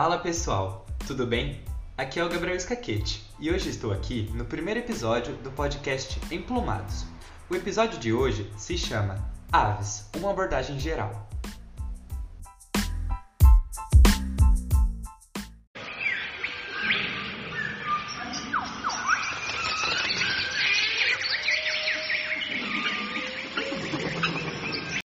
Fala pessoal, tudo bem? Aqui é o Gabriel Escaquete e hoje estou aqui no primeiro episódio do podcast Emplumados. O episódio de hoje se chama Aves, uma abordagem geral.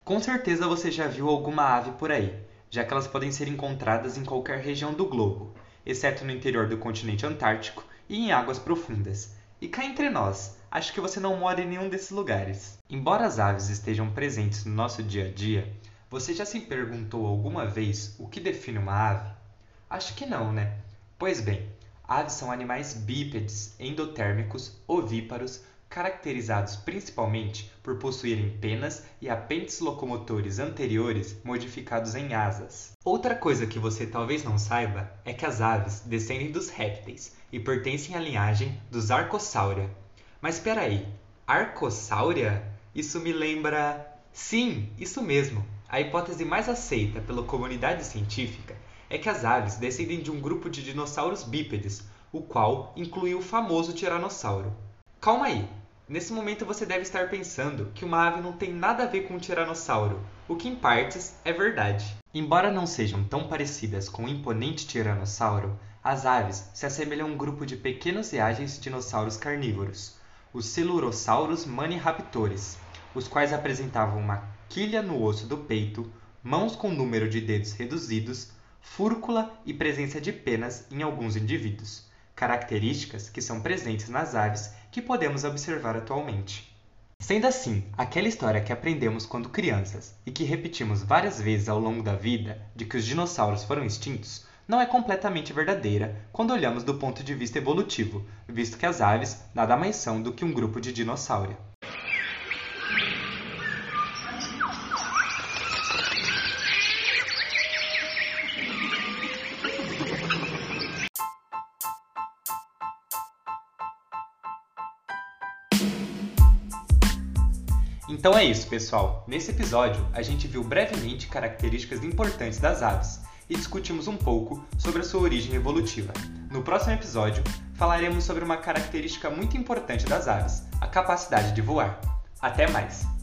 Com certeza você já viu alguma ave por aí, já que elas podem ser encontradas em qualquer região do globo, exceto no interior do continente antártico e em águas profundas. E cá entre nós, acho que você não mora em nenhum desses lugares. Embora as aves estejam presentes no nosso dia a dia, você já se perguntou alguma vez o que define uma ave? Acho que não, né? Pois bem, aves são animais bípedes, endotérmicos, ovíparos, caracterizados principalmente por possuírem penas e apêndices locomotores anteriores modificados em asas. Outra coisa que você talvez não saiba é que as aves descendem dos répteis e pertencem à linhagem dos Archosaura. Mas espera aí, Archosaura? Isso me lembra... Sim, isso mesmo. A hipótese mais aceita pela comunidade científica é que as aves descendem de um grupo de dinossauros bípedes, o qual inclui o famoso tiranossauro. Calma aí, Nesse momento você deve estar pensando que uma ave não tem nada a ver com um tiranossauro, o que em partes é verdade. Embora não sejam tão parecidas com o imponente tiranossauro, as aves se assemelham a um grupo de pequenos e ágeis dinossauros carnívoros, os Coelurosaurus maniraptores, os quais apresentavam uma quilha no osso do peito, mãos com número de dedos reduzidos, fúrcula e presença de penas em alguns indivíduos características que são presentes nas aves que podemos observar atualmente. Sendo assim, aquela história que aprendemos quando crianças e que repetimos várias vezes ao longo da vida de que os dinossauros foram extintos, não é completamente verdadeira quando olhamos do ponto de vista evolutivo, visto que as aves nada mais são do que um grupo de dinossauro. Então é isso, pessoal. Nesse episódio, a gente viu brevemente características importantes das aves e discutimos um pouco sobre a sua origem evolutiva. No próximo episódio, falaremos sobre uma característica muito importante das aves, a capacidade de voar. Até mais!